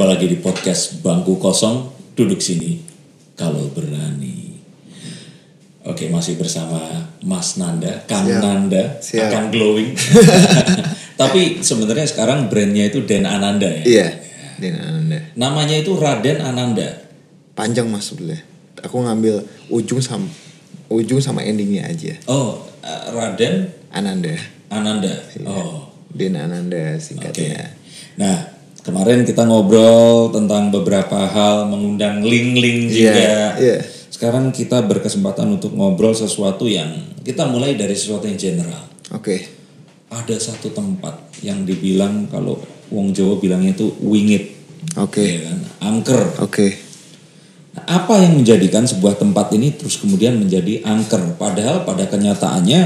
Jumpa lagi di podcast Bangku Kosong, duduk sini kalau berani. Oke, masih bersama Mas Nanda, Kang Siap. Nanda, Siap. akan glowing. Tapi sebenarnya sekarang brandnya itu Den Ananda ya. Iya. Dengan anda. Namanya itu Raden Ananda. Panjang mas sebenarnya. Aku ngambil ujung sama ujung sama endingnya aja. Oh, eh, Raden Ananda. Ananda. Iya. Oh, Den Ananda singkatnya. Nah, kemarin kita ngobrol tentang beberapa hal, mengundang link-link Iya, juga. iya. Sekarang kita berkesempatan untuk ngobrol sesuatu yang kita mulai dari sesuatu yang general. Oke. Ada satu tempat yang dibilang kalau Wong Jawa bilangnya itu wingit, Oke. ya kan? angker. Oke. Nah, apa yang menjadikan sebuah tempat ini terus kemudian menjadi angker? Padahal pada kenyataannya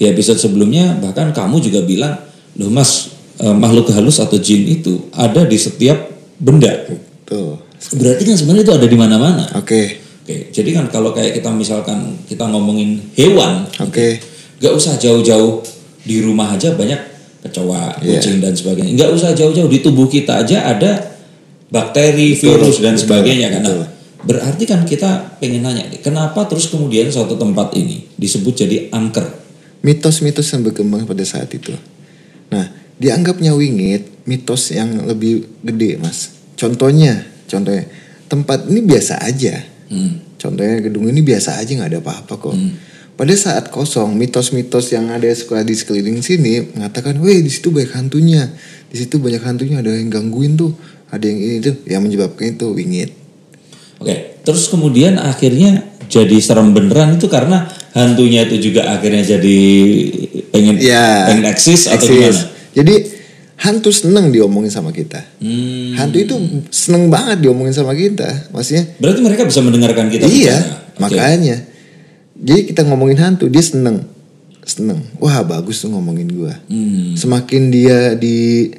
di episode sebelumnya bahkan kamu juga bilang, loh mas eh, makhluk halus atau jin itu ada di setiap benda. Tuh. Berarti kan sebenarnya itu ada di mana-mana. Oke. Oke, jadi kan kalau kayak kita misalkan kita ngomongin hewan, Oke. nggak usah jauh-jauh di rumah aja banyak kecoa, Iya. kucing dan sebagainya. Nggak usah jauh-jauh di tubuh kita aja ada bakteri, virus dan betul, sebagainya kan. Nah, betul. berarti kan kita pengen nanya nih, kenapa terus kemudian suatu tempat ini disebut jadi angker? Mitos-mitos yang berkembang pada saat itu. Dianggapnya wingit mitos yang lebih gede mas. Contohnya, contohnya tempat ini biasa aja. Hmm. Contohnya gedung ini biasa aja nggak ada apa-apa kok. Pada saat kosong, mitos-mitos yang ada suka di sekeliling sini mengatakan, "Weh, di situ banyak hantunya. Di situ banyak hantunya, ada yang gangguin tuh, ada yang ini tuh." Yang menyebabkan itu wingit. Oke, terus kemudian akhirnya jadi serem beneran itu karena hantunya itu juga akhirnya jadi pengen Ya, pengen eksis atau eksis. gimana? Jadi hantu seneng diomongin sama kita. Hmm. Hantu itu seneng banget diomongin sama kita. Maksudnya, Berarti mereka bisa mendengarkan kita iya, makanya. Jadi kita ngomongin hantu, dia seneng. Seneng. Wah, bagus tuh ngomongin gua. Hmm. Semakin dia di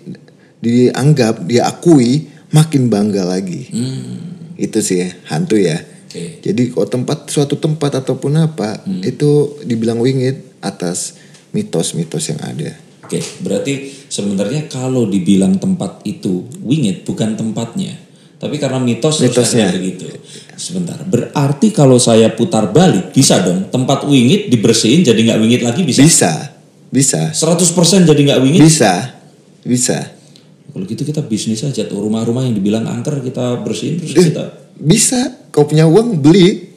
dianggap, dia akui, makin bangga lagi. Hmm. Itu sih hantu ya. Oke. Jadi kalau tempat suatu tempat ataupun apa Hmm. itu dibilang wingit atas mitos-mitos yang ada. Oke, berarti sebenarnya kalau dibilang tempat itu wingit bukan tempatnya, tapi karena mitos Mitosnya. begitu. Sebentar, berarti kalau saya putar balik bisa dong tempat wingit dibersihin jadi nggak wingit lagi bisa? Bisa, bisa, 100% jadi nggak wingit? bisa, bisa. Kalau gitu kita bisnis aja tuh rumah-rumah yang dibilang angker kita bersihin terus Eh, kita. Bisa, kau punya uang beli.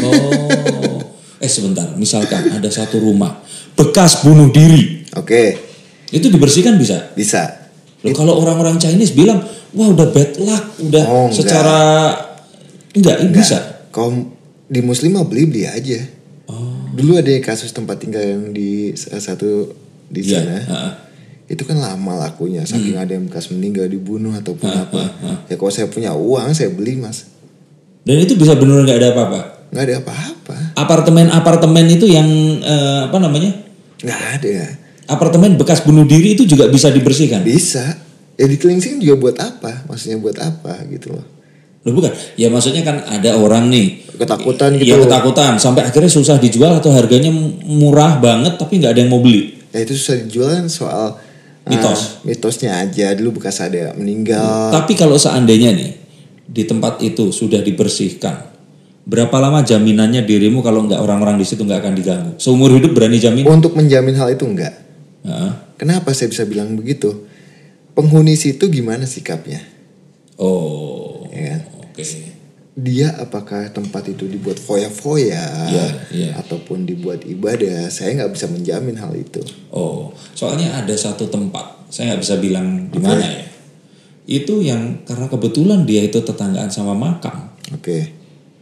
Oh, eh sebentar, misalkan ada satu rumah bekas bunuh diri, Oke, itu dibersihkan bisa? bisa. Loh, kalau orang-orang Chinese bilang, wah udah bad luck, udah Oh, enggak. secara enggak, ini bisa. Kau di muslim mah beli beli aja. Oh, Dulu ada kasus tempat tinggal yang di salah satu di iya. sana. heeh. Itu kan lama lakunya, saking Hmm. ada yang bekas meninggal dibunuh ataupun apa. Ya kalau saya punya uang saya beli mas. Dan itu bisa benar nggak ada apa-apa. Nggak ada apa-apa. Apartemen-apartemen itu yang eh, apa namanya? Nggak ada. Apartemen bekas bunuh diri itu juga bisa dibersihkan. Bisa. Ya di cleansing juga buat apa? Maksudnya buat apa gitu loh. Loh bukan? Ya maksudnya kan ada orang nih Ketakutan Iya gitu. ketakutan sampai akhirnya susah dijual atau harganya murah banget tapi nggak ada yang mau beli. Ya itu susah dijual kan soal uh, Mitos. mitosnya aja dulu bekas ada meninggal. Tapi kalau seandainya nih di tempat itu sudah dibersihkan, berapa lama jaminannya dirimu kalau nggak orang-orang di situ nggak akan diganggu? Seumur hidup berani jamin? Untuk menjamin hal itu enggak. Kenapa saya bisa bilang begitu? Penghuni situ gimana sikapnya? Oh, Ya kan? oke. Dia apakah tempat itu dibuat foya-foya Iya, iya. ataupun dibuat ibadah? Saya nggak bisa menjamin hal itu. Oh, soalnya ada satu tempat, saya nggak bisa bilang di mana ya. Itu yang karena kebetulan dia itu tetanggaan sama makam. Oke,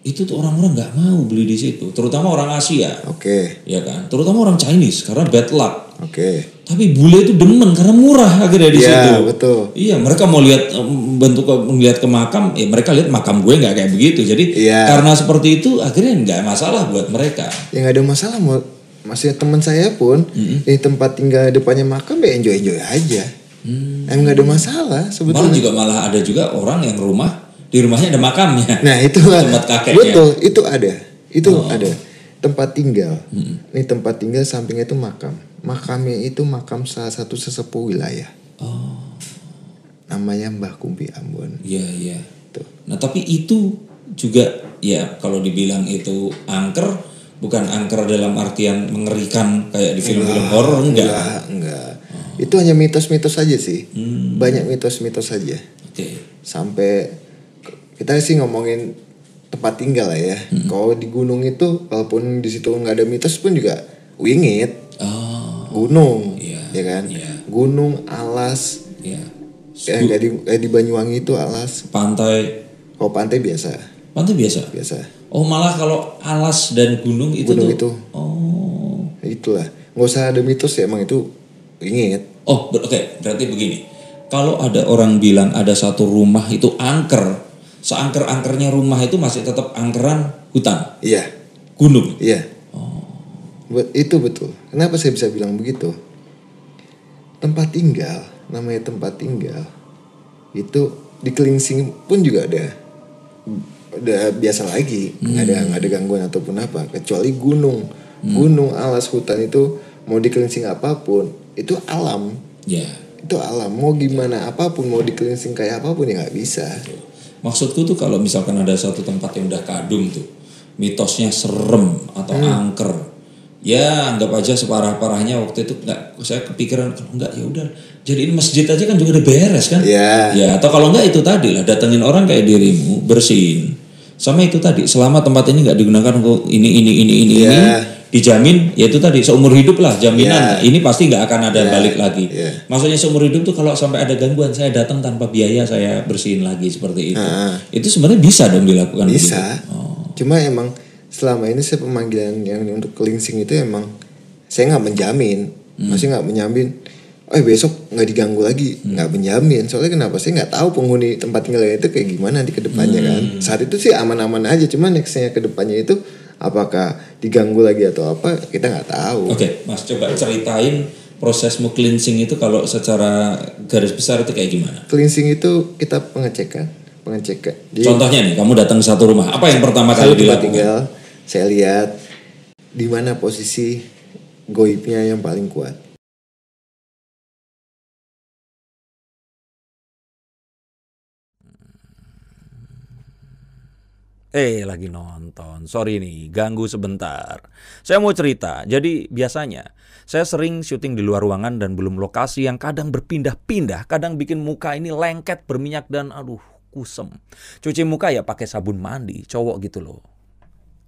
Itu tuh orang-orang nggak mau beli di situ, terutama orang Asia, oke, ya kan? Terutama orang Chinese karena bad luck. oke. Tapi bule itu demen karena murah akhirnya di Iya, situ. betul. Iya, mereka mau lihat bentuk melihat ke makam, ya mereka lihat makam gue nggak kayak begitu. Jadi Iya. karena seperti itu akhirnya nggak masalah buat mereka. Ya nggak ada masalah mau maksudnya teman saya pun di tempat tinggal depannya makam ya enjoy enjoy aja. Emang nggak ada masalah Malah sebetulnya. juga malah ada juga orang yang rumah di rumahnya ada makamnya. Nah itu Tempat kakeknya. betul itu ada itu ada tempat tinggal. Ini tempat tinggal sampingnya itu makam. Makamnya itu makam salah satu sesepuh wilayah. Oh. namanya Mbah Kumpi Ambon. Iya, iya. Tuh. Nah, tapi itu juga ya kalau dibilang itu angker bukan angker dalam artian mengerikan kayak di film-film horor enggak. Enggak, enggak. Itu hanya mitos-mitos saja sih. Hmm. Banyak mitos-mitos saja. Oke. Sampai kita sih ngomongin tempat tinggal lah ya. Hmm. Kalau di gunung itu walaupun di situ nggak ada mitos pun juga wingit, Oh, gunung, Iya, ya kan? iya. Gunung, alas, ya. kayak kayak di, kayak di Banyuwangi itu alas. Pantai Kalau pantai biasa, pantai biasa. biasa. Oh, malah kalau alas dan gunung itu Gunung tuh. itu. Oh. Itulah. Nggak usah ada mitos ya emang itu wingit. Oh, oke, berarti begini. Kalau ada orang bilang ada satu rumah itu angker, seangker-angkernya rumah itu masih tetap angkeran hutan, Iya, gunung. iya. Oh. Itu betul. Kenapa saya bisa bilang begitu? Tempat tinggal, namanya tempat tinggal. Itu di Kelingsing pun juga ada udah biasa lagi, nggak ada nggak ada gangguan ataupun apa, kecuali gunung. Gunung, alas, hutan itu mau di Kelingsing apa pun, itu alam. Ya. Itu alam. Mau gimana apa pun, mau di kayak apa pun ya nggak bisa. Maksudku tuh kalau misalkan ada satu tempat yang udah kadung tuh, mitosnya serem atau angker. Ya anggap aja separah-parahnya waktu itu nggak saya kepikiran kalau nggak ya udah jadiin masjid aja kan juga udah beres kan? Iya. Ya atau kalau nggak itu tadi lah datengin orang kayak dirimu bersihin. Sama itu tadi selama tempat ini nggak digunakan untuk ini ini ini ini Iya. ini dijamin ya itu tadi seumur hidup lah jaminan Iya. ini pasti nggak akan ada Iya. balik lagi. Iya. Maksudnya seumur hidup tuh kalau sampai ada gangguan saya datang tanpa biaya saya bersihin lagi seperti itu. Ah. Itu sebenarnya bisa dong dilakukan Bisa. begitu. Oh. Cuma emang selama ini saya pemanggilan yang untuk kelingsing itu emang saya nggak menjamin, Hmm. masih nggak menjamin. Oh besok nggak diganggu lagi, Hmm. nggak menjamin. Soalnya kenapa? Saya nggak tahu penghuni tempat tinggalnya itu kayak gimana nanti ke depannya kan. Hmm. Saat itu sih aman-aman aja. Cuma nextnya ke depannya itu apakah diganggu lagi atau apa kita nggak tahu. Oke, Mas coba ceritain prosesmu cleansing itu kalau secara garis besar itu kayak gimana? Cleansing itu kita pengecekan, pengecekan. Jadi Contohnya nih, kamu datang ke satu rumah, apa yang pertama kali dilakukan? tinggal, saya lihat di mana posisi goibnya yang paling kuat. Eh, lagi nonton. Sorry nih, ganggu sebentar. Saya mau cerita. Jadi, biasanya saya sering syuting di luar ruangan dan belum lokasi yang kadang berpindah-pindah, kadang bikin muka ini lengket, berminyak dan aduh, kusem. Cuci muka ya pakai sabun mandi, cowok gitu loh.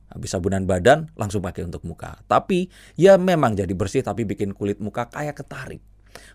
Habis sabunan badan langsung pakai untuk muka. Tapi ya memang jadi bersih tapi bikin kulit muka kayak ketarik.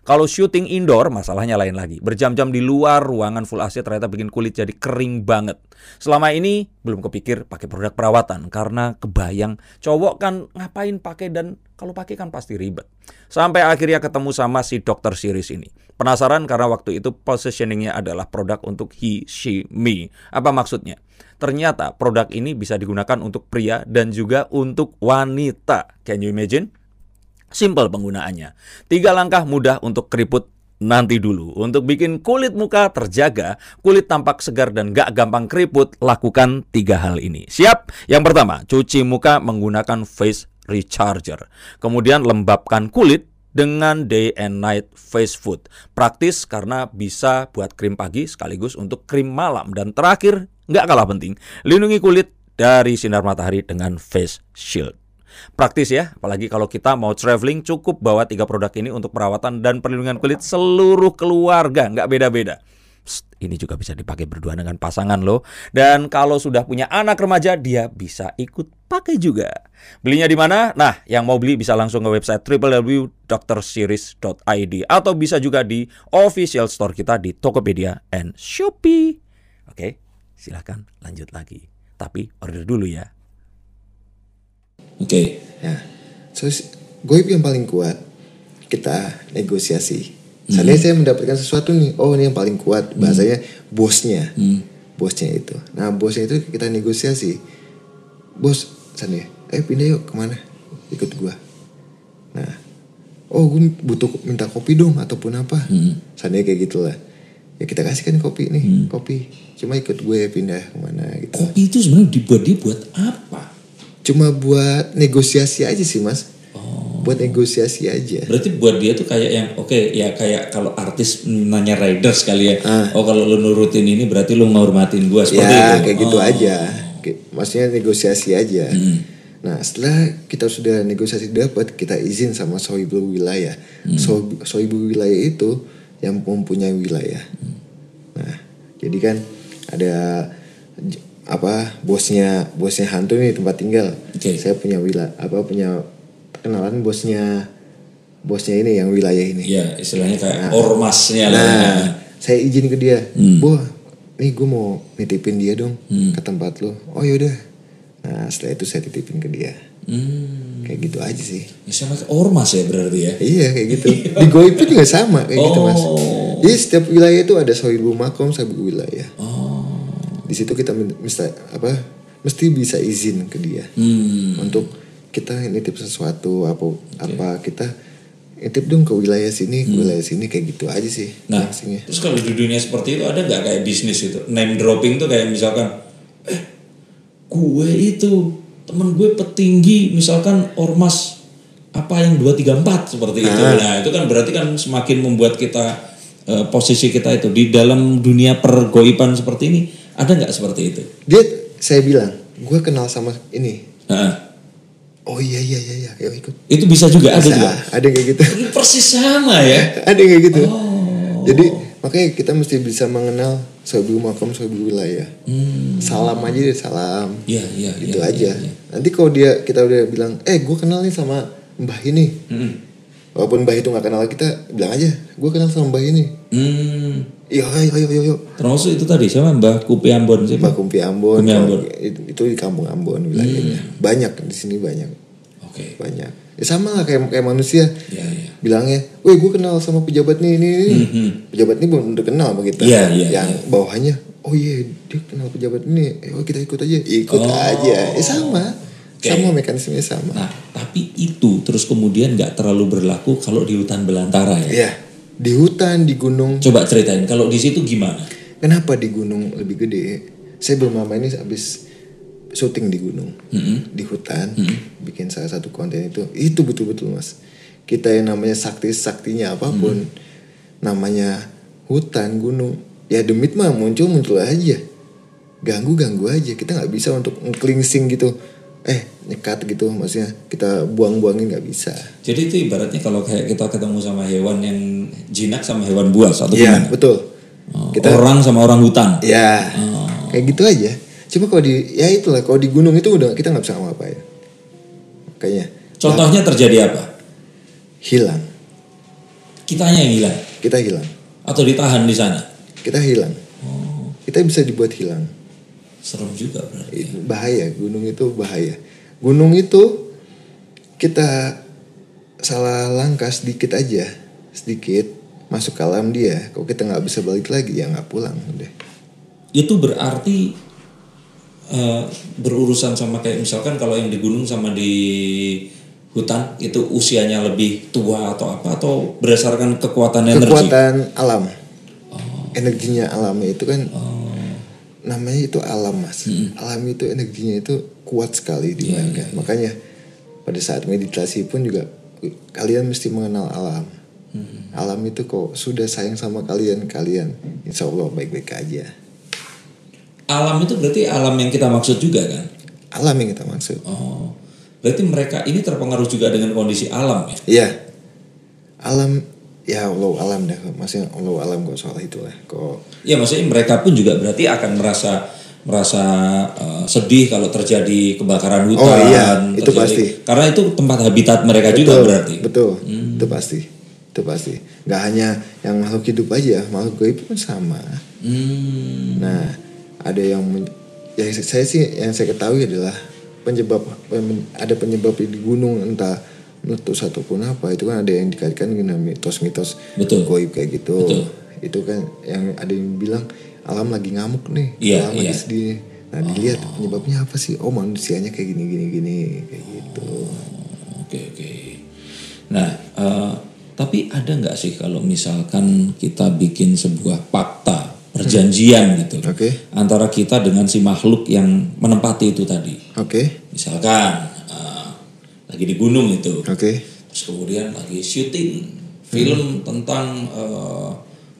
Kalau syuting indoor masalahnya lain lagi. Berjam-jam di luar ruangan full AC ternyata bikin kulit jadi kering banget. Selama ini belum kepikir pakai produk perawatan karena kebayang cowok kan ngapain pakai dan kalau pakai kan pasti ribet. Sampai akhirnya ketemu sama si dokter series ini. Penasaran karena waktu itu positioningnya adalah produk untuk he, she, me. Apa maksudnya? Ternyata produk ini bisa digunakan untuk pria dan juga untuk wanita. Can you imagine? Simple penggunaannya. Tiga langkah mudah untuk keriput nanti dulu. Untuk bikin kulit muka terjaga, kulit tampak segar dan gak gampang keriput, lakukan tiga hal ini. Siap? Yang pertama, cuci muka menggunakan face recharger. Kemudian lembabkan kulit dengan day and night face food. Praktis karena bisa buat krim pagi sekaligus untuk krim malam. Dan terakhir, nggak kalah penting, lindungi kulit dari sinar matahari dengan face shield. Praktis ya, apalagi kalau kita mau traveling cukup bawa tiga produk ini untuk perawatan dan perlindungan kulit seluruh keluarga, nggak beda-beda. Ini juga bisa dipakai berdua dengan pasangan loh. Dan kalau sudah punya anak remaja, dia bisa ikut pakai juga. Belinya di mana? Nah, yang mau beli bisa langsung ke website www.drseries.id atau bisa juga di official store kita di Tokopedia and Shopee. Oke, silahkan lanjut lagi. Tapi order dulu ya. Oke, Ya. Terus goib yang paling kuat kita negosiasi. Seandainya saya mendapatkan sesuatu nih, oh ini yang paling kuat bahasanya bosnya, bosnya itu. Nah bosnya itu kita negosiasi. Bos, sana eh pindah yuk ke mana? Ikut gua. Nah, oh gue butuh minta kopi dong ataupun apa. Seandainya kayak gitulah. Ya kita kasihkan kopi nih, kopi. Cuma ikut gue pindah ke mana gitu. kopi itu sebenarnya dibuat dia buat apa? Cuma buat negosiasi aja sih mas. Oh, buat negosiasi aja Berarti buat dia tuh kayak yang oke ya kayak kalau artis nanya riders kali ya. Oh kalau lu nurutin ini berarti lu ngehormatin gua seperti Ah. ya itu. kayak gitu Oh. aja maksudnya negosiasi aja Hmm. nah setelah kita sudah negosiasi dapat kita izin sama sohibul wilayah Hmm. Sohib- sohibul wilayah itu yang mempunyai wilayah Hmm. nah jadi kan ada apa bosnya bosnya hantu nih tempat tinggal Oke. saya punya wilayah apa punya kenalan bosnya bosnya ini yang wilayah ini Ya istilahnya kayak ormasnya lah. Nah, saya izin ke dia, Hmm. boh, nih gue mau nitipin dia dong ke tempat lo. Oh yaudah. Nah setelah itu saya titipin ke dia. Hmm. Kayak gitu aja sih. Ya, sama ormas ya berarti ya. Iya kayak gitu. Di Goib itu juga sama kayak gitu mas. Oh. Jadi setiap wilayah itu ada sohibu makom, sohibu wilayah. Oh. Di situ kita mesti apa? Mesti bisa izin ke dia Hmm. untuk kita nitip sesuatu apa apa kita nitip dong ke wilayah sini, ke wilayah sini kayak gitu aja sih. Hmm. Nah, fungsinya. terus kalau di dunia seperti itu ada nggak kayak bisnis itu name dropping tuh kayak misalkan, eh, gue itu temen gue petinggi misalkan ormas apa yang 234 seperti itu. Ah. Nah, itu kan berarti kan semakin membuat kita eh, posisi kita itu di dalam dunia pergoipan seperti ini ada nggak seperti itu? Dia saya bilang, gue kenal sama ini. Nah, Oh iya iya iya iya, ikut. itu bisa juga ada Bisa, juga. ada kayak gitu. Persis sama ya. ada kayak gitu. Oh. Jadi makanya kita mesti bisa mengenal sohibu makom sohibu wilayah. Hmm. Salam aja deh salam. Iya, iya, Itu iya, aja. iya, iya. Nanti kalau dia kita udah bilang, eh gue kenal nih sama mbah ini. Hmm. Walaupun mbah itu nggak kenal kita, bilang aja, gue kenal sama mbah ini. Hmm. Iya ayo ayo ayo. ayo. Termasuk itu tadi siapa Mbah Kupi Ambon sih? Mbah Kumpi Ambon. Kumpi Ambon. Itu, itu di kampung Ambon wilayahnya. Banyak di sini banyak. Oke. Banyak. Ya sama lah kayak kayak manusia. Ya, ya. bilangnya, weh gue kenal sama pejabat nih ini, ini. Mhm. pejabat ini belum udah kenal sama kita. Iya, iya, Yang bawahannya, oh iya dia kenal pejabat ini, eh, oh kita ikut aja, ikut Oh, aja, eh sama, oke. sama mekanismenya sama. Nah, tapi itu terus kemudian nggak terlalu berlaku kalau di hutan belantara ya. Iya, di hutan, di gunung, Coba ceritain kalau di situ gimana? kenapa di gunung lebih gede? Saya belum lama ini habis syuting di gunung, Mm-mm. di hutan, bikin salah satu konten itu, itu betul-betul mas. Kita yang namanya sakti saktinya apa pun, namanya hutan, gunung, ya demit mah muncul muncul aja, ganggu ganggu aja. Kita nggak bisa untuk ngklingsing gitu, eh nyekat gitu, maksudnya kita buang-buangin nggak bisa. Jadi itu ibaratnya kalau kayak kita ketemu sama hewan yang jinak sama hewan buas atau gimana? betul. Oh, Kita orang sama orang hutan. Ya, Oh. kayak gitu aja. Cuma kalau di, ya itulah kalau di gunung itu udah kita nggak bisa ngapa-ngapain. Kayaknya Contohnya terjadi apa? hilang, Kitanya yang hilang kita hilang, atau ditahan di sana. kita hilang, Oh, kita bisa dibuat hilang. Serem juga berarti. Itu Bahaya, gunung itu bahaya. Gunung itu kita salah langkah sedikit aja, sedikit masuk ke alam dia. Kalau kita nggak bisa balik lagi ya nggak pulang udah. Itu berarti eh, berurusan sama kayak misalkan kalau yang di gunung sama di hutan itu usianya lebih tua atau apa atau berdasarkan kekuatan energi? Kekuatan alam, energinya alamnya itu kan Oh, namanya itu alam mas. Alam itu energinya itu kuat sekali dimainkan makanya pada saat meditasi pun juga kalian mesti mengenal alam. Alam itu kok sudah sayang sama kalian kalian insya Allah baik-baik aja. Alam itu berarti alam yang kita maksud juga kan? alam yang kita maksud. Oh, berarti mereka ini terpengaruh juga dengan kondisi alam ya? iya. Alam ya Allah alam dah maksudnya Allah alam kok soal itulah kok Ya maksudnya mereka pun juga berarti akan merasa merasa eh, sedih kalau terjadi kebakaran hutan. Oh, iya, itu terjadi- pasti. Karena itu tempat habitat mereka juga betul berarti. betul itu pasti itu pasti nggak hanya yang makhluk hidup aja makhluk gaib pun sama Hmm. Nah, ada yang ya saya sih yang saya ketahui adalah penyebab ada penyebab di gunung entah meletus ataupun apa itu kan ada yang dikaitkan dengan mitos-mitos Betul. goib kayak gitu. Betul. Itu kan yang ada yang bilang alam lagi ngamuk nih, Iya, alam lagi iya. sedih. Nah, dilihat penyebabnya apa sih? Oh, manusianya kayak gini gini gini kayak gitu. Oke oke. Nah, eh, tapi ada nggak sih kalau misalkan kita bikin sebuah fakta perjanjian gitu Oke. antara kita dengan si makhluk yang menempati itu tadi. Oke. Misalkan eh, lagi di gunung itu, Oke. terus kemudian lagi syuting film tentang eh,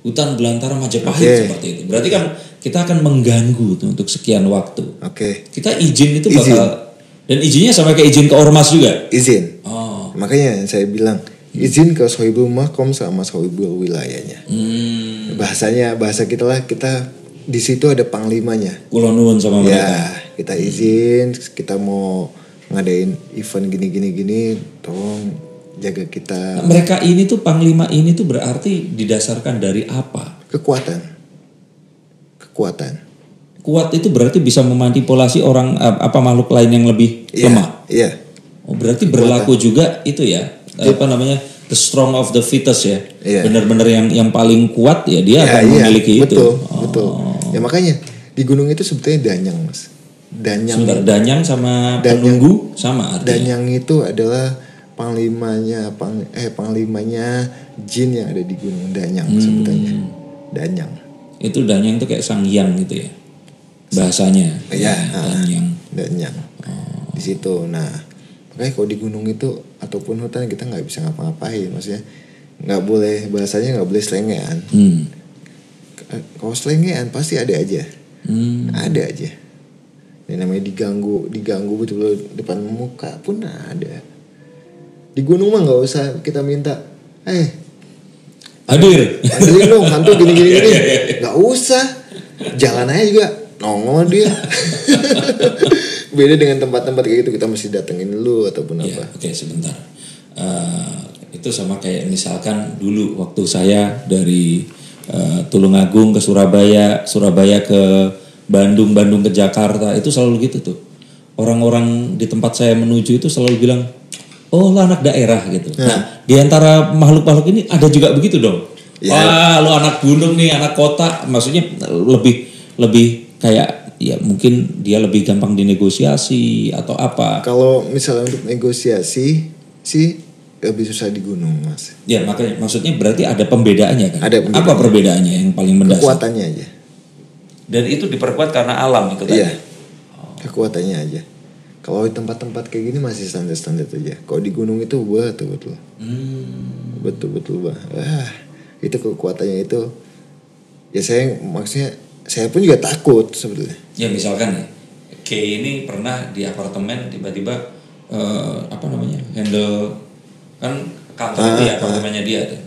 hutan belantara Majapahit Oke. seperti itu. Berarti kan kita akan mengganggu tuh untuk sekian waktu. Oke, Kita izin itu Izin. bakal dan izinnya sama kayak izin ke ormas juga. izin. Oh. Makanya saya bilang izin ke sohibul makom sama sohibul wilayahnya. Hmm. Bahasanya bahasa kita lah kita di situ ada panglimanya. Kulon nuwun sama mereka. Ya, kita izin, kita mau ngadain event gini gini gini, tolong jaga kita Mereka ini tuh panglima ini tuh berarti didasarkan dari apa? kekuatan. Kekuatan. Kuat itu berarti bisa memanipulasi orang eh, apa makhluk lain yang lebih Iya, lemah. Iya. Oh, berarti berlaku juga itu ya apa namanya the strong of the fittest ya. Iya. Benar-benar yang yang paling kuat ya dia Ya, akan iya, memiliki itu. betul, Oh. betul. Ya makanya di gunung itu sebetulnya danyang, Mas. Danyang Sebentar, danyang sama Danyang. penunggu sama artinya. Danyang itu adalah panglimanya pang, eh panglimanya jin yang ada di gunung Danyang Hmm. sebetulnya. Danyang. Itu danyang itu kayak sang hyang gitu ya. Bahasanya. Iya, danyang. Danyang. Oh. Di situ. Nah, makanya kalau di gunung itu ataupun hutan kita nggak bisa ngapa-ngapain, maksudnya nggak boleh bahasanya nggak boleh selengean. Hmm. Kalau selengean pasti ada aja. Hmm. Ada aja. Yang namanya diganggu, diganggu betul-betul depan muka pun ada. Di gunung mah nggak usah kita minta, eh Hadir. Anjing dong hantu gini gini gini. Gak usah. Jalan aja juga nongol dia. Beda dengan tempat-tempat kayak gitu kita mesti datengin dulu ataupun Ya, apa. oke sebentar. Eh, itu sama kayak misalkan dulu waktu saya dari eh, Tulungagung ke Surabaya, Surabaya ke Bandung, Bandung ke Jakarta itu selalu gitu tuh. Orang-orang di tempat saya menuju itu selalu bilang, oh lo anak daerah gitu. Nah di antara makhluk-makhluk ini ada juga begitu dong. Ya. Wah lo anak gunung nih, anak kota, maksudnya lebih lebih kayak ya mungkin dia lebih gampang dinegosiasi atau apa. Kalau misalnya untuk negosiasi sih lebih susah di gunung mas. Ya makanya maksudnya berarti ada pembedaannya kan? Ada pembedaannya. Apa perbedaannya yang paling mendasar? Kekuatannya aja. Dan itu diperkuat karena alam itu tadi. Iya. Kekuatannya aja. Kalau di tempat-tempat kayak gini masih standar-standar aja. Kalau di gunung itu betul betul. Hmm. Betul betul bah. Ah, itu kekuatannya itu. Ya saya maksudnya saya pun juga takut sebetulnya. Ya misalkan nih, K ini pernah di apartemen tiba-tiba eh, apa namanya handle kan kantor ya apartemennya dia tuh.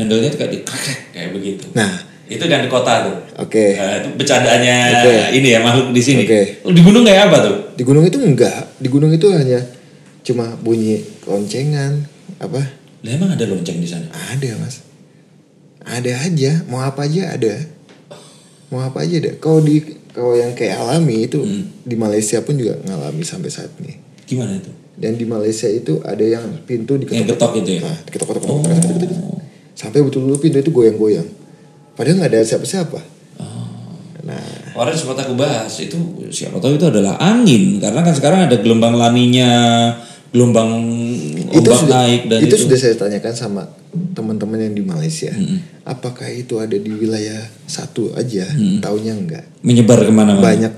Handlenya tuh kayak di kayak begitu. Nah, Itu di kota tuh. oke. Eh, itu bercandaannya Oke. ini ya makhluk di sini. Oke. Di gunung kayak apa tuh? Di gunung itu enggak. Di gunung itu hanya cuma bunyi loncengan apa? Lah emang ada lonceng di sana? Ada mas. Ada aja. Mau apa aja ada. Mau apa aja ada. Kalau di kalau yang kayak alami itu Hmm. di Malaysia pun juga ngalami sampai saat ini. Gimana itu? Dan di Malaysia itu ada yang pintu diketok Yang ketok itu ya? Nah, diketok-ketok. Sampai betul-betul pintu itu goyang-goyang. Padahal nggak ada siapa-siapa. Nah, Kemarin sempat aku bahas itu siapa tahu itu adalah angin karena kan sekarang ada gelombang laninya, gelombang itu ombak sudah naik dan itu, itu, sudah saya tanyakan sama teman-teman yang di Malaysia. Apakah itu ada di wilayah satu aja? Taunya enggak. menyebar ke mana-mana. Banyak.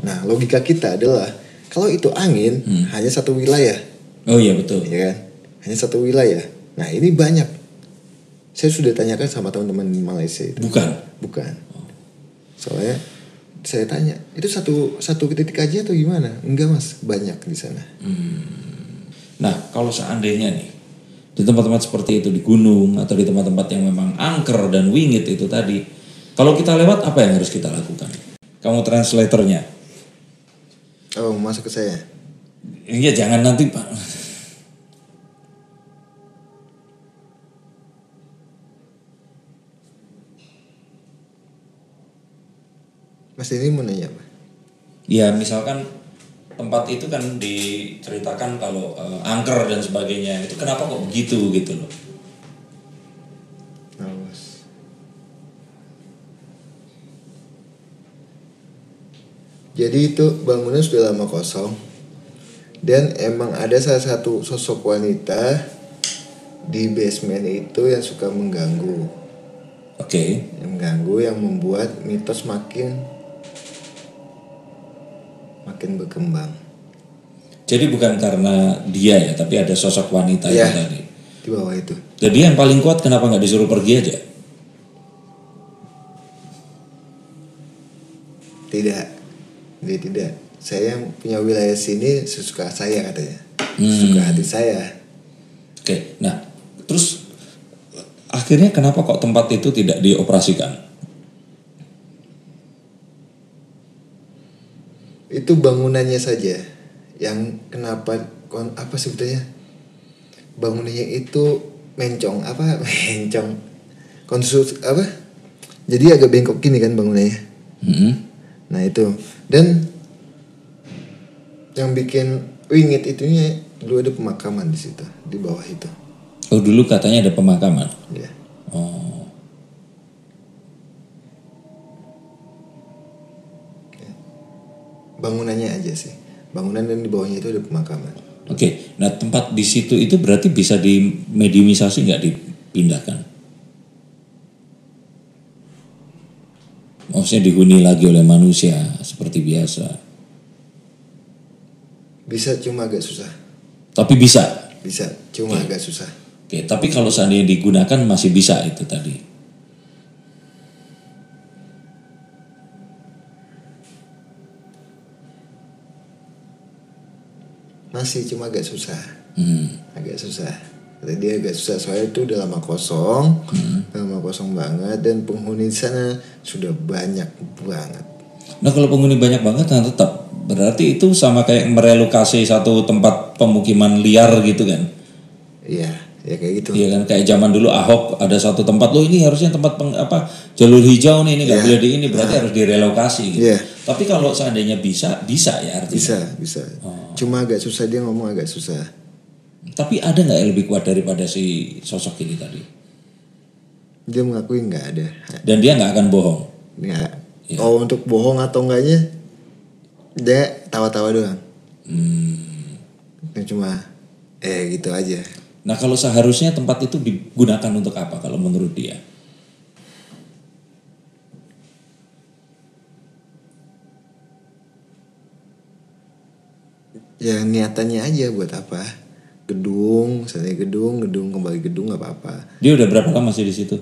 Nah, logika kita adalah kalau itu angin hanya satu wilayah, Oh iya betul. ya kan? Hanya satu wilayah. Nah, ini banyak. Saya sudah tanyakan sama teman-teman Malaysia itu. Bukan. Bukan. Soalnya saya tanya, itu satu satu titik aja atau gimana? Enggak, Mas. Banyak di sana. Nah kalau seandainya nih di tempat-tempat seperti itu di gunung atau di tempat-tempat yang memang angker dan wingit itu tadi, kalau kita lewat apa yang harus kita lakukan? Kamu translatornya? Oh, masuk ke saya. Iya jangan nanti pak. Mas ini mau nanya apa? Ya misalkan tempat itu kan diceritakan kalau eh, angker dan sebagainya itu kenapa kok begitu gitu loh? Awas. Jadi itu bangunan sudah lama kosong dan emang ada salah satu sosok wanita di basement itu yang suka mengganggu, Oke. yang mengganggu yang membuat mitos makin makin berkembang. Jadi bukan karena dia ya, tapi ada sosok wanita Iya. itu tadi. di bawah itu. Jadi yang paling kuat kenapa nggak disuruh pergi aja? Tidak, dia tidak. Saya punya wilayah sini sesuka saya katanya, sesuka hati saya. Oke, nah terus akhirnya kenapa kok tempat itu tidak dioperasikan? Itu bangunannya saja. Yang kenapa kon apa sebetulnya? Bangunannya itu mencong apa? Mencong. Konstruk apa? Jadi agak bengkok gini kan bangunannya. Hmm. nah itu. Dan yang bikin wingit itunya dulu ada pemakaman di situ di bawah itu. Oh dulu katanya ada pemakaman. ya Oh, bangunannya aja sih bangunan dan di bawahnya itu ada pemakaman oke. Nah tempat di situ itu berarti bisa dimediumisasi nggak dipindahkan? Maksudnya dihuni lagi oleh manusia seperti biasa. bisa cuma agak susah Tapi bisa. bisa cuma agak susah Oke, tapi kalau seandainya digunakan masih bisa itu tadi. Masih cuma agak susah Hmm. agak susah dia agak susah soalnya itu udah lama kosong udah lama kosong banget dan penghuni di sana sudah banyak banget Nah kalau penghuni banyak banget nah tetap berarti itu sama kayak merelokasi satu tempat pemukiman liar gitu kan? iya ya kayak gitu Iya kan kayak zaman dulu Ahok ada satu tempat lo ini harusnya tempat peng- apa jalur hijau nih ini nggak Iya. boleh di ini berarti harus direlokasi. Gitu. Iya. Tapi kalau seandainya bisa bisa ya artinya. bisa bisa cuma agak susah dia ngomong agak susah Tapi ada nggak yang lebih kuat daripada si sosok ini tadi? dia mengakui nggak ada Dan dia nggak akan bohong. nggak oh untuk bohong atau enggaknya dia tawa-tawa doang Hmm. Cuma eh gitu aja Nah kalau seharusnya tempat itu digunakan untuk apa kalau menurut dia? Ya niatannya aja buat apa gedung misalnya gedung gedung kembali gedung nggak apa-apa Dia udah berapa lama sih di situ?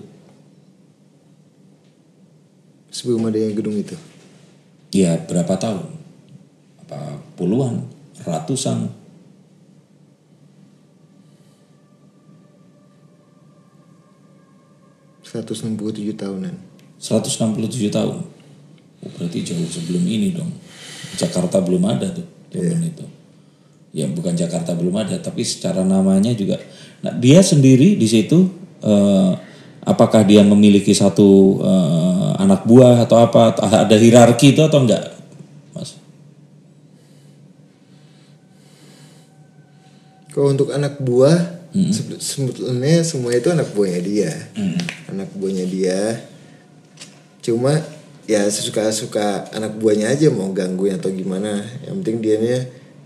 sebelum adanya gedung itu Ya berapa tahun? Apa puluhan? Ratusan? seratus enam puluh tujuh tahunan 167 tahun. Oh, berarti jauh sebelum ini dong. Jakarta belum ada tuh zaman itu. Ya bukan Jakarta belum ada, tapi secara namanya juga. Nah dia sendiri di situ, eh, apakah dia memiliki satu eh, anak buah atau apa? Ada hierarki itu atau enggak, Mas? Kalau untuk anak buah, sebe- sebetulnya semua itu anak buahnya dia, anak buahnya dia. Cuma ya sesuka-suka anak buahnya aja mau gangguin atau gimana. Yang penting dianya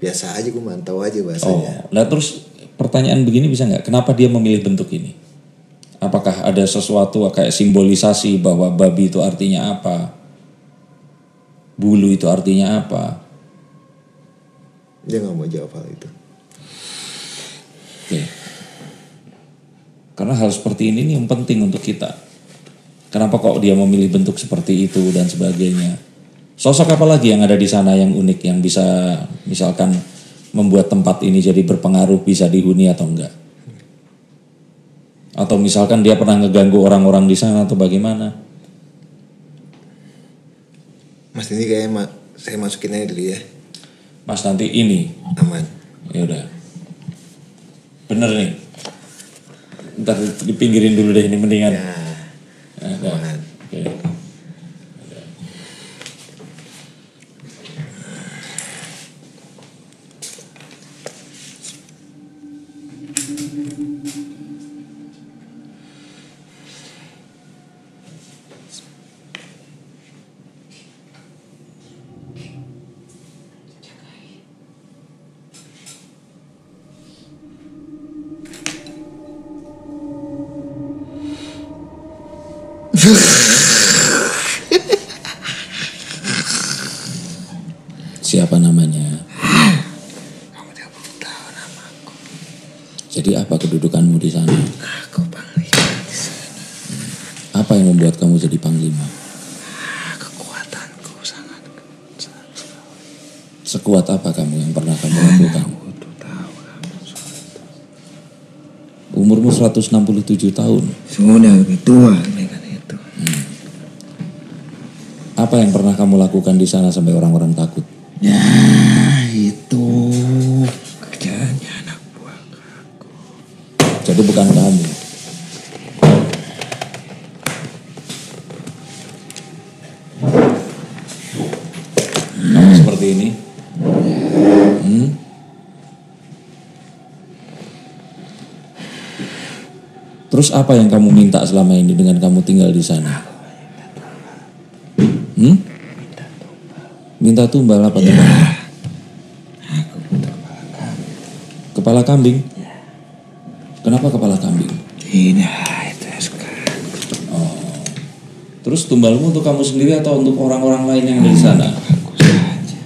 biasa aja gue mantau aja Oh, bahasanya. nah terus pertanyaan begini bisa nggak? Kenapa dia memilih bentuk ini? Apakah ada sesuatu kayak simbolisasi bahwa babi itu artinya apa? Bulu itu artinya apa? Dia nggak mau jawab hal itu. Oke. Karena hal seperti ini nih yang penting untuk kita. Kenapa kok dia memilih bentuk seperti itu dan sebagainya? Sosok apa lagi yang ada di sana yang unik yang bisa misalkan membuat tempat ini jadi berpengaruh bisa dihuni atau enggak? Atau misalkan dia pernah ngeganggu orang-orang di sana atau bagaimana? Mas ini kayak ma- saya masukin aja dulu ya, Mas nanti ini aman. ya udah bener nih ntar dipinggirin dulu deh ini mendingan Ya, Ada. aman. Oke. Siapa namanya? Jadi apa kedudukanmu di sana? Aku panglima di sana. Apa yang membuat kamu jadi panglima? Kekuatanku sangat sangat. Sekuat apa kamu yang pernah kamu lakukan? Tahu kamu Umurmu 167 tahun. sudah lebih tua. Apa yang pernah kamu lakukan di sana sampai orang-orang takut? Ya itu kerjaannya anak buah aku. Jadi bukan kamu. Kamu seperti ini. Hmm? Terus apa yang kamu minta selama ini dengan kamu tinggal di sana? Hmm? Minta tumbal apa teman? Kepala kambing. Kenapa kepala kambing? Tidak itu sekarang. Terus tumbalmu untuk kamu sendiri atau untuk orang-orang lain yang ada di sana? Aku saja.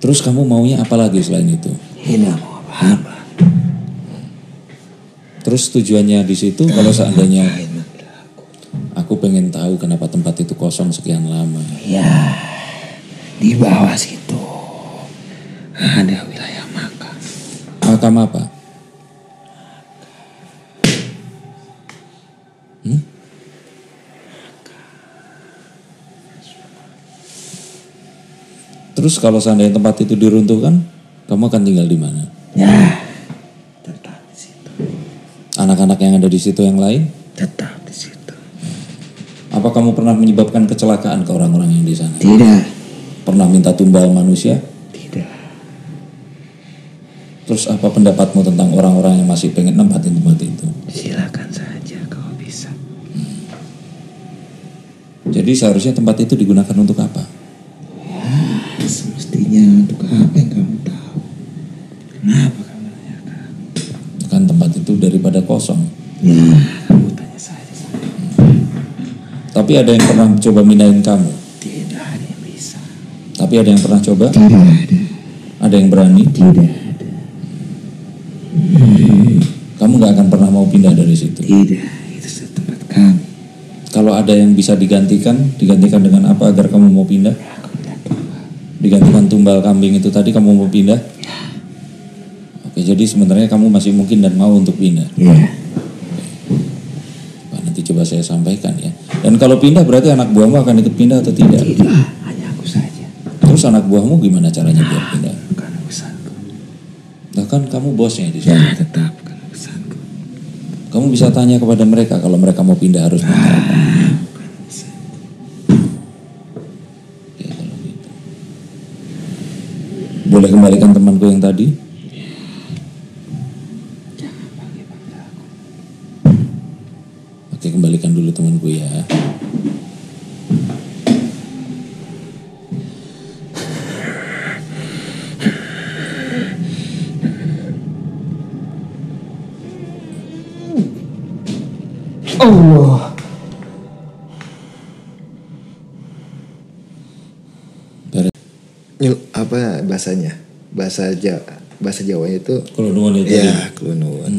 Terus kamu maunya apa lagi selain itu? Tidak mau apa-apa. Terus tujuannya di situ kalau seandainya Lain manggil aku. pengen tahu kenapa tempat itu kosong sekian lama. Ya di bawah situ ada wilayah makam. Makam apa? Hmm? Terus kalau seandainya tempat itu diruntuhkan, kamu akan tinggal di mana? Ya. Anak-anak yang ada di situ yang lain? Tetap di situ. Apa kamu pernah menyebabkan kecelakaan ke orang-orang yang di sana? Tidak. Pernah minta tumbal manusia? Tidak. Terus apa pendapatmu tentang orang-orang yang masih pengen nempatin tempat itu? Silakan saja kalau bisa. Jadi seharusnya tempat itu digunakan untuk apa? Semestinya untuk apa daripada kosong. Ya, tanya. Tapi ada yang pernah coba minain kamu. Tidak ada yang bisa. Tapi ada yang pernah coba? Tidak ada. Ada yang berani? Tidak ada. Kamu nggak akan pernah mau pindah dari situ. Tidak. Itu tempat kamu. Kalau ada yang bisa digantikan, digantikan dengan apa agar kamu mau pindah? Digantikan tumbal kambing itu tadi kamu mau pindah? Oke, jadi sebenarnya kamu masih mungkin dan mau untuk pindah. Ya. Wah, nanti coba saya sampaikan ya. Dan kalau pindah berarti anak buahmu akan ikut pindah atau tidak? Tidak. Hanya aku saja. Terus anak buahmu gimana caranya biar pindah? Bukan urusanku. Bahkan kamu bosnya di Ya, sana. tetap bukan urusanku. Kamu bisa tanya kepada mereka kalau mereka mau pindah harus. Oke, kalau gitu. Boleh kembalikan temanku yang tadi? Temanku ya. Allah. Nyul, apa bahasanya? Bahasa Jawa, bahasa Jawanya itu Kalau nuwun itu ya kelunuan.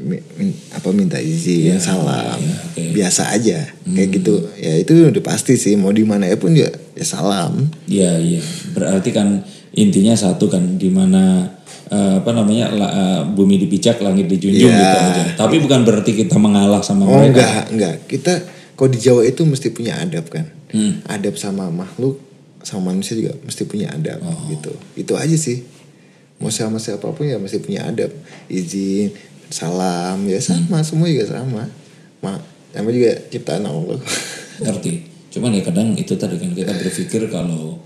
Mi- min- apa minta izin, salam. ya. Biasa aja. Kayak gitu. Ya itu udah pasti sih mau di mana pun ya, ya salam. Iya, iya. Berarti kan intinya satu kan di mana eh, apa namanya la- eh, bumi dipijak langit dijunjung Iya. gitu aja. Tapi bukan berarti kita mengalah sama Oh mereka. enggak, enggak. Kita kalau di Jawa itu mesti punya adab kan. Hmm. Adab sama makhluk sama manusia juga mesti punya adab Oh. gitu. Itu aja sih. Mau sama siapa pun ya mesti punya adab. Izin, salam ya sama, Hmm. semua juga sama. Ma, sama juga ciptaan Allah. ngerti cuman ya kadang itu tadi kan kita berpikir kalau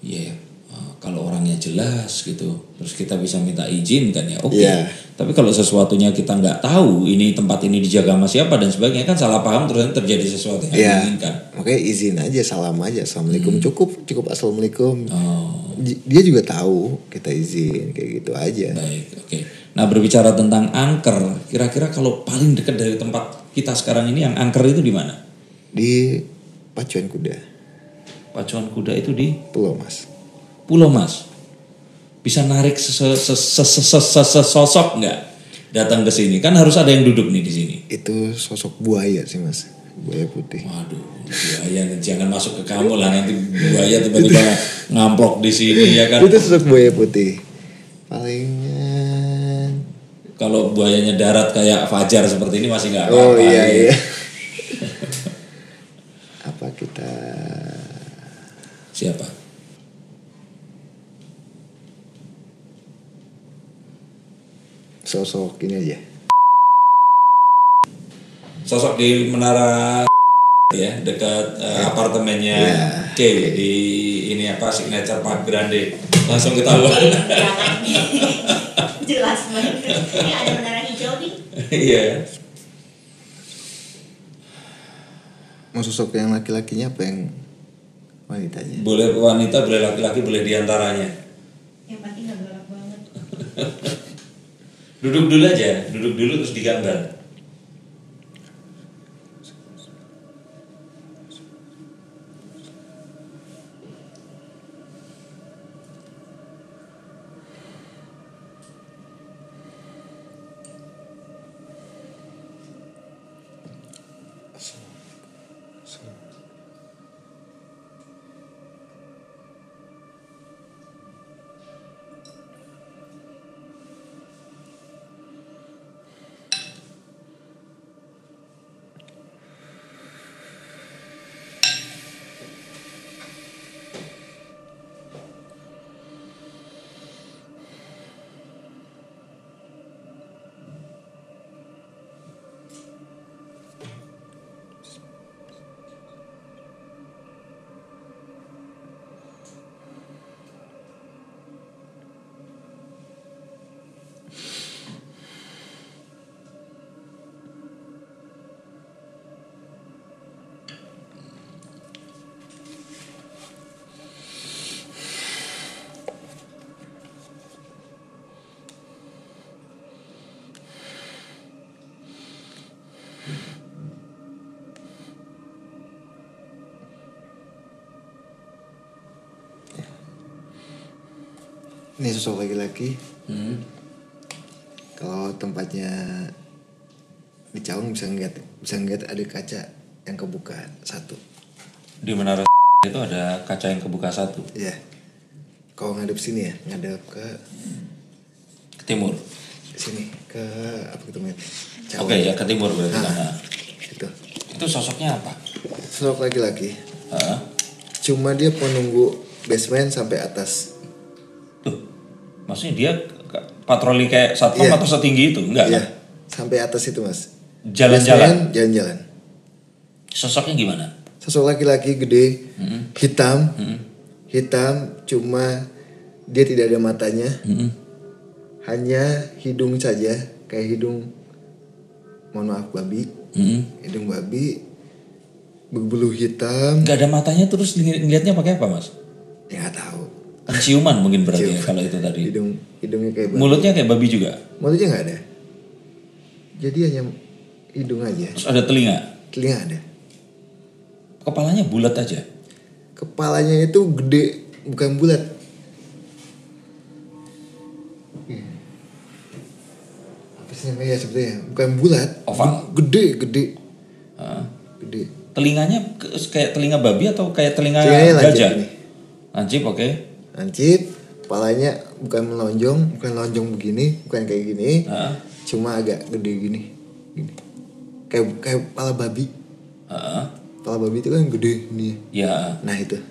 ya eh, kalau orangnya jelas gitu terus kita bisa minta izin kan ya oke Iya. tapi kalau sesuatunya kita nggak tahu ini tempat ini dijaga sama siapa dan sebagainya kan salah paham terus terjadi sesuatu yang Iya. diinginkan Makanya izin aja, salam aja. Assalamualaikum cukup, cukup assalamualaikum. Hmm. oh Dia juga tahu kita izin kayak gitu aja. baik oke nah berbicara tentang angker kira-kira kalau paling dekat dari tempat kita sekarang ini yang angker itu di mana Di pacuan kuda, pacuan kuda itu di Pulau Mas. Pulau Mas bisa narik sesosok nggak datang ke sini? Kan harus ada yang duduk nih di sini. Itu sosok buaya sih mas, buaya putih. Waduh, buaya jangan masuk ke kamu lah nanti buaya tiba-tiba ngamplok di sini ya kan. Itu sosok buaya putih. Palingan. Kalau buayanya darat kayak Fajar seperti ini masih nggak Oh apa-apa. iya ya. iya. Apa kita? Siapa? Sosok ini aja. Sosok di menara ya dekat eh, apartemennya K di ini apa signature Park Grande. Langsung ketahuan jelas banget. Ini ada menara hijau nih. Iya. Mau sosok yang laki-lakinya apa yang wanitanya? boleh wanita boleh laki-laki boleh di antaranya. Yang pasti nggak galak banget. Duduk dulu aja duduk dulu terus digambar Ini sosok laki-laki. Hmm. Kalau tempatnya di Cawang bisa ngeliat bisa ngeliat ada kaca yang kebuka satu. di menara itu ada kaca yang kebuka satu Iya. Kalau ngadep sini ya, ngadep ke ke timur sini ke apa itu namanya? oke ya ke timur berarti Nah. Itu. itu sosoknya apa Sosok laki-laki. Cuma dia penunggu basement sampai atas. Maksudnya dia patroli kayak satpam Iya. atau setinggi itu enggak Iya. kan? Sampai atas itu mas. jalan-jalan Jalan-jalan. sosoknya gimana Sosok laki-laki gede, Hmm. hitam, Hmm. hitam. Cuma dia tidak ada matanya. Mm-mm. hanya hidung saja kayak hidung mohon maaf babi Mm-mm. hidung babi berbulu hitam nggak ada matanya terus ngeli- ngelihatnya pakai apa mas ya nggak tahu ciuman mungkin berarti ya, kalau itu tadi. Hidung hidungnya kayak babi. Mulutnya kayak babi juga? Mulutnya nggak ada? Jadi hanya hidung aja. Terus ada telinga? Telinga ada. Kepalanya bulat aja? Kepalanya itu gede bukan bulat. Apa sih namanya? Ya sebetulnya bukan bulat. Oval. gede gede. Hah? gede. Telinganya kayak telinga babi atau kayak telinga Telinganya gajah? lancip oke lancip kepalanya bukan melonjong bukan lonjong begini bukan kayak gini. Hah? cuma agak gede gini gini. Kayak kayak kepala babi. Hah? kepala babi itu kan gede nih ya nah itu.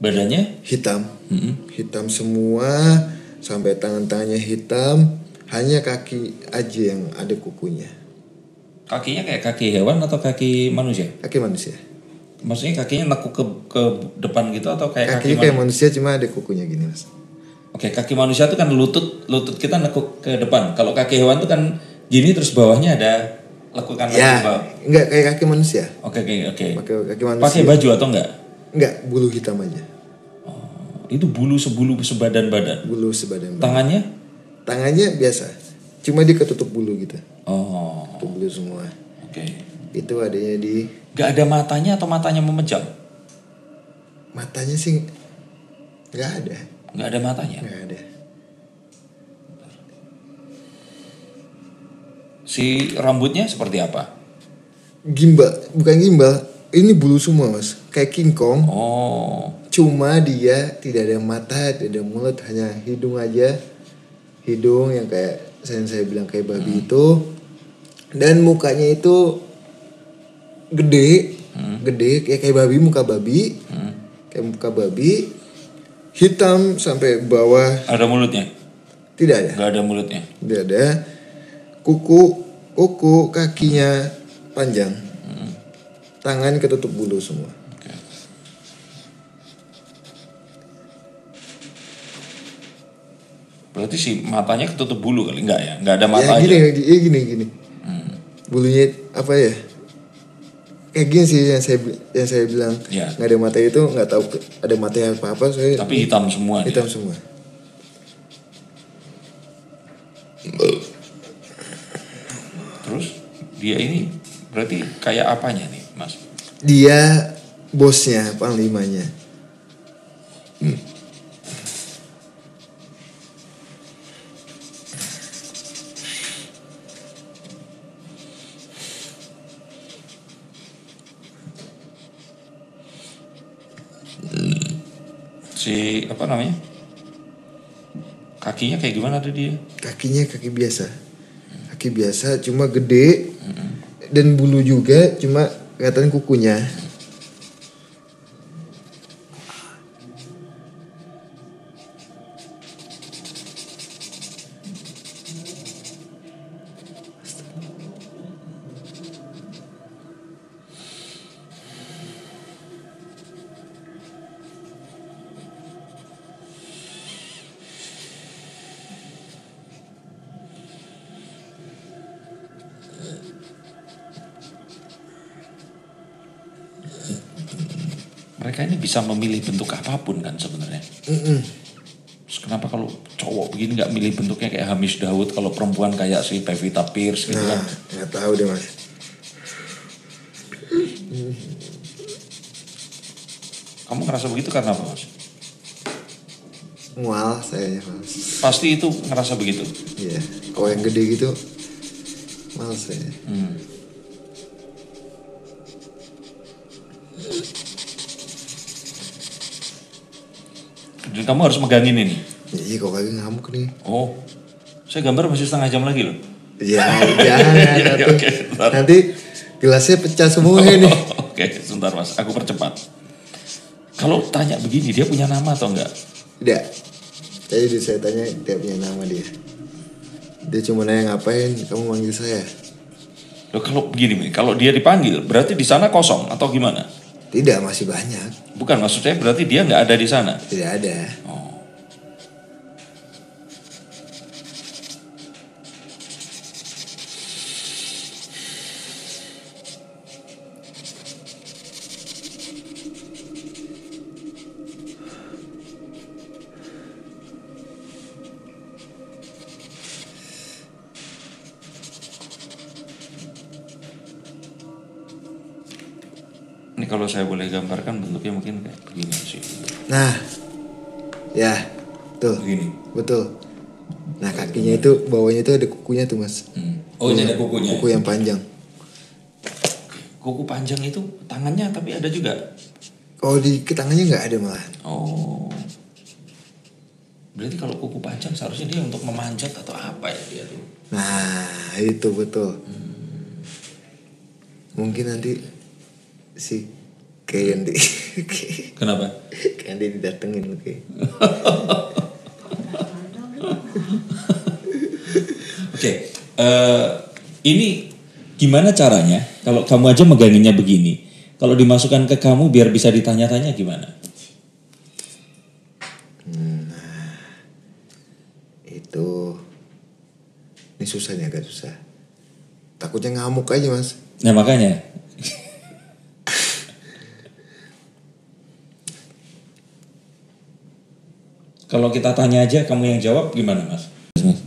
Badannya? Hitam. Mm-mm. hitam semua sampai tangan-tangannya hitam. Hanya kaki aja yang ada kukunya. Kakinya kayak kaki hewan atau kaki manusia? Kaki manusia maksudnya kakinya nekuk ke ke depan gitu atau kayak kaki kakinya kayak manusia cuma ada kukunya gini mas. Oke kaki manusia itu kan lutut lutut kita nekuk ke depan. Kalau kaki hewan itu kan gini terus bawahnya ada lekukan ke bawah. ya enggak kayak kaki manusia. Oke oke oke. Pakai kaki manusia. Pakai baju atau enggak? Enggak bulu hitam aja. Itu bulu sebulu sebadan badan. Bulu sebadan badan. tangannya? Tangannya biasa cuma dia ketutup bulu gitu. Oh. Ketutup bulu semua. Oke itu adanya di Gak ada matanya atau matanya memejam? Matanya sih nggak ada. Nggak ada matanya. nggak ada. Si rambutnya seperti apa? gimbal bukan gimbal ini bulu semua mas. Kayak King Kong. Oh, cuma dia tidak ada mata tidak ada mulut hanya hidung aja. Hidung yang kayak saya saya bilang kayak babi itu. Dan mukanya itu gede gede kayak kayak babi muka babi kayak muka babi hitam sampai bawah. Ada mulutnya? tidak ada. Nggak ada mulutnya. tidak ada. Kuku kuku kakinya panjang. Tangan ketutup bulu semua. Berarti si matanya ketutup bulu kali? Enggak ya? Enggak ada mata ya aja. gini ya gini gini. Bulunya apa ya kayak gini sih yang saya yang saya bilang Ya. nggak ada mata itu nggak tahu ada mata apa apa saya Tapi hitam semua. dia. hitam semua Terus dia ini berarti kayak apanya nih, Mas? dia bosnya panglimanya Si apa namanya? Kakinya kayak gimana tuh dia? kakinya kaki biasa kaki biasa cuma gede dan bulu juga cuma kelihatan kukunya ini bisa memilih bentuk apa pun kan sebenarnya. Terus kenapa kalau cowok begini nggak milih bentuknya kayak Hamish Daud, kalau perempuan kayak si Pevita Pierce gitu nah kan? nggak tahu deh mas Kamu ngerasa begitu karena apa mas? mual sayanya mas Pasti itu ngerasa begitu. Iya, kalau yang gede gitu males saya. Hmm. Kamu harus megangin ini. Ya, iya kok kagak ngamuk nih. Oh, saya gambar masih setengah jam lagi loh. Iya, jangan Iya, ntar. Nanti gelasnya pecah semua nih. Oke, sebentar mas, aku percepat. Kalau tanya begini, dia punya nama atau enggak? Tidak. Tadi saya tanya dia punya nama dia. Dia cuma nanya ngapain kamu manggil saya. Loh, kalau begini, kalau dia dipanggil, berarti di sana kosong atau gimana? Tidak, masih banyak. Bukan, maksud saya berarti dia nggak ada di sana. Tidak ada. Betul. Nah kakinya itu bawahnya itu ada kukunya tuh mas. Hmm. Oh ini ada kukunya. Kuku yang panjang. Kuku panjang itu tangannya tapi ada juga. Oh di tangannya nggak ada malah. Oh. Berarti kalau kuku panjang seharusnya dia untuk memanjat atau apa ya dia tuh? Nah itu betul. Mungkin nanti si Candy, Kenapa? Candy didatengin oke. Oke, eh, ini gimana caranya? Kalau kamu aja meganginnya begini, kalau dimasukkan ke kamu biar bisa ditanya-tanya gimana? Itu ini susah nih agak susah. Takutnya ngamuk aja mas. Nah makanya, Kalau kita tanya aja kamu yang jawab gimana mas? mas.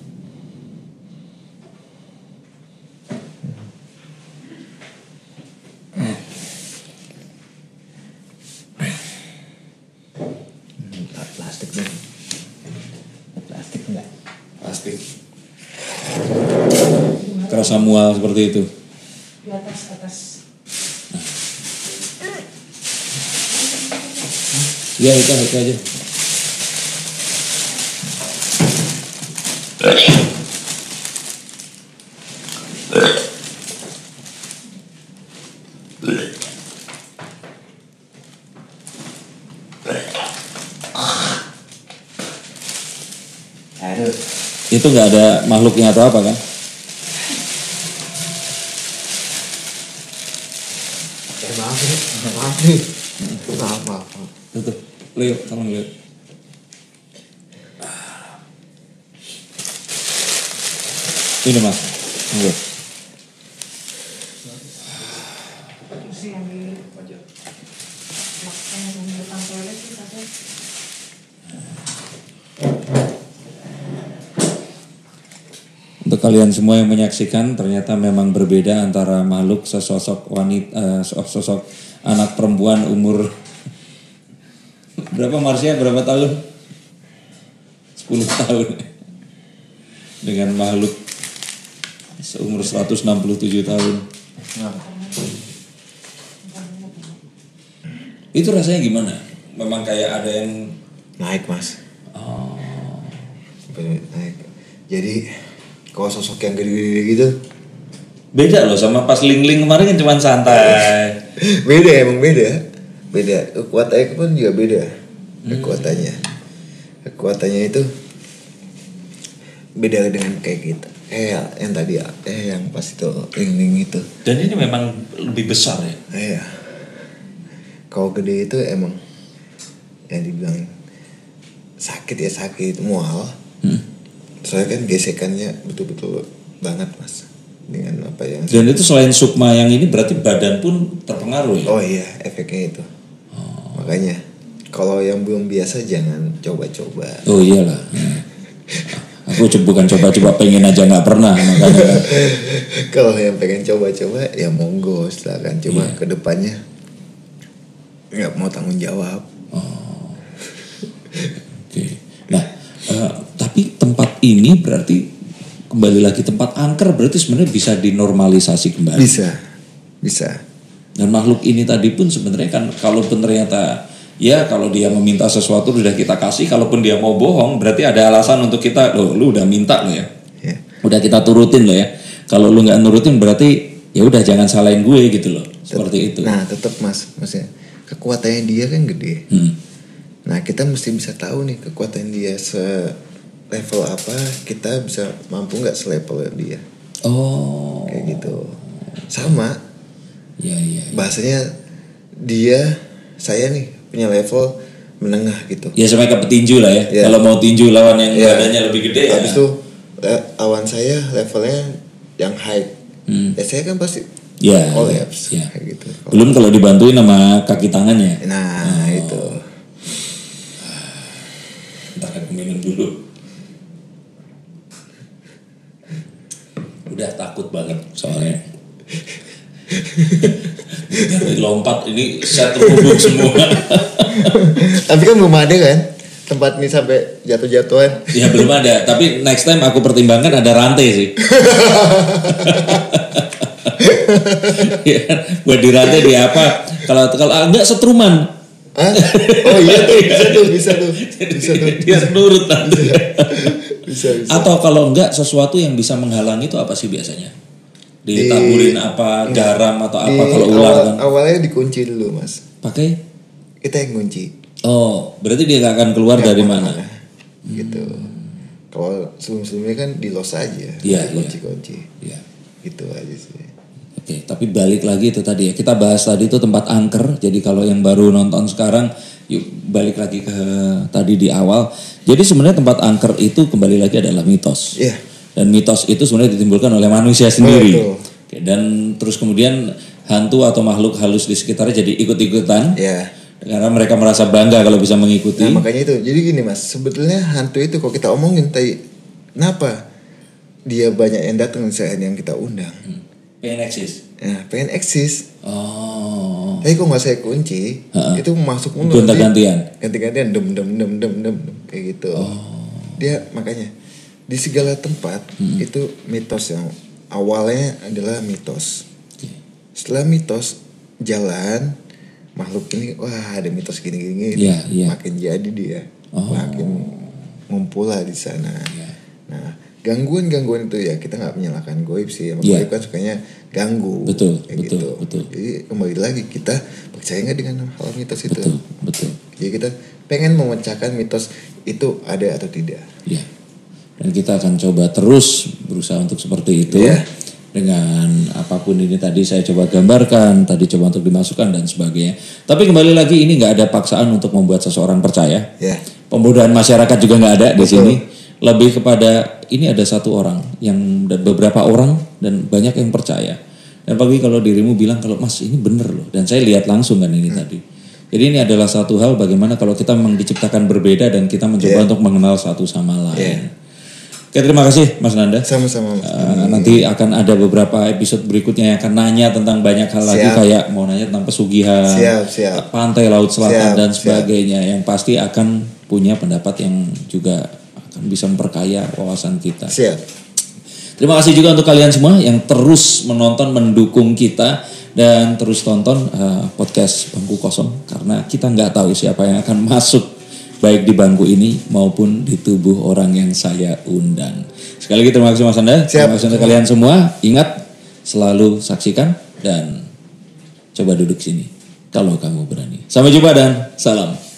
Plastik. Plastik enggak? Plastik. Kerasa mual seperti itu. Di atas atas. Iya itu itu aja. Itu nggak ada makhluknya atau apa kan? Eh maaf nih, maaf nih. Maaf, maaf, tuh. Leo, tolong Leo. Ini mas, Tunggu. Terus yang di yang di depan toilet sih satu. Untuk kalian semua yang menyaksikan, ternyata memang berbeda antara makhluk sesosok wanita, eh, sosok anak perempuan umur berapa Marsya? Berapa tahun? 10 tahun. Dengan makhluk seumur 167 tahun. Itu rasanya gimana? Memang kayak ada yang Naik mas. oh, Naik. Jadi kalau sosok yang gede-gede gitu, beda loh sama pas ling-ling kemarin kan cuma santai. beda emang beda. Beda. Kekuatannya pun juga beda. Kekuatannya. Kekuatannya itu beda dengan kayak kita. Kayak yang tadi eh yang pas itu ling-ling itu. Dan ini memang lebih besar ya. Iya. Kalau gede itu emang yang dibilang sakit ya sakit mual. Hmm. Soalnya kan gesekannya betul-betul banget mas dengan apa yang. Dan itu selain sukma yang ini berarti badan pun terpengaruh ya. Oh iya efeknya itu. Makanya kalau yang belum biasa jangan coba-coba. Oh iyalah. Aku co- bukan coba-coba pengen aja nggak pernah makanya. kalau yang pengen coba-coba ya monggo silakan. Cuma Iya. ke depannya nggak mau tanggung jawab. Oke. Nah, eh, tapi tempat ini berarti kembali lagi tempat angker berarti sebenarnya bisa dinormalisasi kembali. Bisa, bisa. Dan makhluk ini tadi pun sebenarnya kan kalaupun ternyata ya kalau dia meminta sesuatu sudah kita kasih, kalaupun dia mau bohong berarti ada alasan untuk kita loh lu udah minta lo ya. Ya. Udah kita turutin lo ya. Kalau lu nggak nurutin berarti ya udah jangan salahin gue gitu loh. Seperti itu. Nah tetap mas, maksudnya kekuatannya dia kan gede. Hmm. Nah kita mesti bisa tahu nih kekuatan dia se level apa, kita bisa mampu nggak selevel dia, Oh. kayak gitu. Sama, Ya ya. bahasanya dia, saya nih punya level menengah gitu. Ya sampai ke petinju lah ya. Iya. Kalau mau tinju lawan yang Iya. badannya lebih gede ya. Habis itu le- awan saya levelnya yang high. Hmm. Ya saya kan pasti Ya. collapse ya. kayak gitu. Belum kalau dibantuin sama kaki tangannya. Nah itu. Ntar aku minum dulu. Udah takut banget soalnya. Lompat ini set terhubung semua. Tapi kan belum ada kan tempat ini sampai jatuh-jatuhan. ya belum ada, tapi next time aku pertimbangkan ada rantai sih. ya, buat di rantai di apa? Kalau kalau ah, enggak setruman. Hah? Oh iya tuh bisa tuh bisa tuh bisa tuh Dia nurut nanti. Bisa bisa. Atau kalau enggak sesuatu yang bisa menghalangi itu apa sih biasanya? Ditaburin apa, garam atau apa Di kalau ular awal- kan? Awalnya dikunci dulu mas. Pakai? Kita yang kunci. Oh, berarti dia nggak akan keluar Nggak dari ke mana. mana? Gitu. Kalau sebelum-sebelumnya kan di los aja. Iya, Kunci-kunci. Ya. Gitu aja sih. Oke, tapi balik lagi itu tadi ya. Kita bahas tadi itu tempat angker. Jadi kalau yang baru nonton sekarang, yuk balik lagi ke tadi di awal. Jadi sebenarnya tempat angker itu kembali lagi adalah mitos. Iya. Dan mitos itu sebenarnya ditimbulkan oleh manusia sendiri. Betul. Oke, dan terus kemudian hantu atau makhluk halus di sekitarnya jadi ikut-ikutan. Ya. Karena mereka merasa bangga kalau bisa mengikuti. Nah makanya itu. Jadi gini mas. Sebetulnya hantu itu kalau kita omongin tadi. Kenapa? Dia banyak yang datang misalnya yang kita undang. Pengen eksis. Nah pengen eksis. Oh. Tapi kok nggak saya kunci, Ha-ha. itu masuk mulu. Gonta-gantian. Ganti-gantian dem dem dem dem dem dem, kayak gitu. Oh. Dia makanya di segala tempat Hmm. itu mitos yang awalnya adalah mitos. Setelah mitos jalan makhluk ini wah ada mitos gini gini, gini. Iya, iya. makin jadi dia Oh. makin ngumpul lah di sana. Iya. Nah gangguan gangguan itu ya kita nggak menyalahkan goib sih, Emang Iya. goib kan sukanya ganggu. Betul, kayak betul, gitu. betul. Jadi kembali lagi kita percaya nggak dengan hal mitos itu? Betul, betul. Jadi kita pengen memecahkan mitos itu ada atau tidak. Ya. Dan kita akan coba terus berusaha untuk seperti itu. Iya. Dengan apa pun ini tadi saya coba gambarkan, tadi coba untuk dimasukkan dan sebagainya. Tapi kembali lagi ini nggak ada paksaan untuk membuat seseorang percaya. Ya. Pembodohan masyarakat juga nggak ada di Betul. sini. Lebih kepada ini ada satu orang yang dan beberapa orang dan banyak yang percaya. Dan pagi kalau dirimu bilang kalau Mas ini bener loh dan saya lihat langsung kan ini Hmm. tadi. Jadi ini adalah satu hal bagaimana kalau kita memang diciptakan berbeda dan kita mencoba Iya. untuk mengenal satu sama lain. Iya. Oke terima kasih Mas Nanda. Sama-sama. Mas. Eh, nanti akan ada beberapa episode berikutnya yang akan nanya tentang banyak hal lagi Siap. kayak mau nanya tentang pesugihan, Siap, siap. pantai laut selatan Siap, dan siap. sebagainya yang pasti akan punya pendapat yang juga akan bisa memperkaya wawasan kita. Siap. Terima kasih juga untuk kalian semua yang terus menonton, mendukung kita dan terus tonton eh, podcast Bangku Kosong karena kita nggak tahu siapa yang akan masuk baik di bangku ini maupun di tubuh orang yang saya undang. Sekali lagi terima kasih Mas Anda. Siap. Terima kasih untuk kalian semua. Ingat selalu saksikan dan coba duduk sini kalau kamu berani. Sampai jumpa dan salam.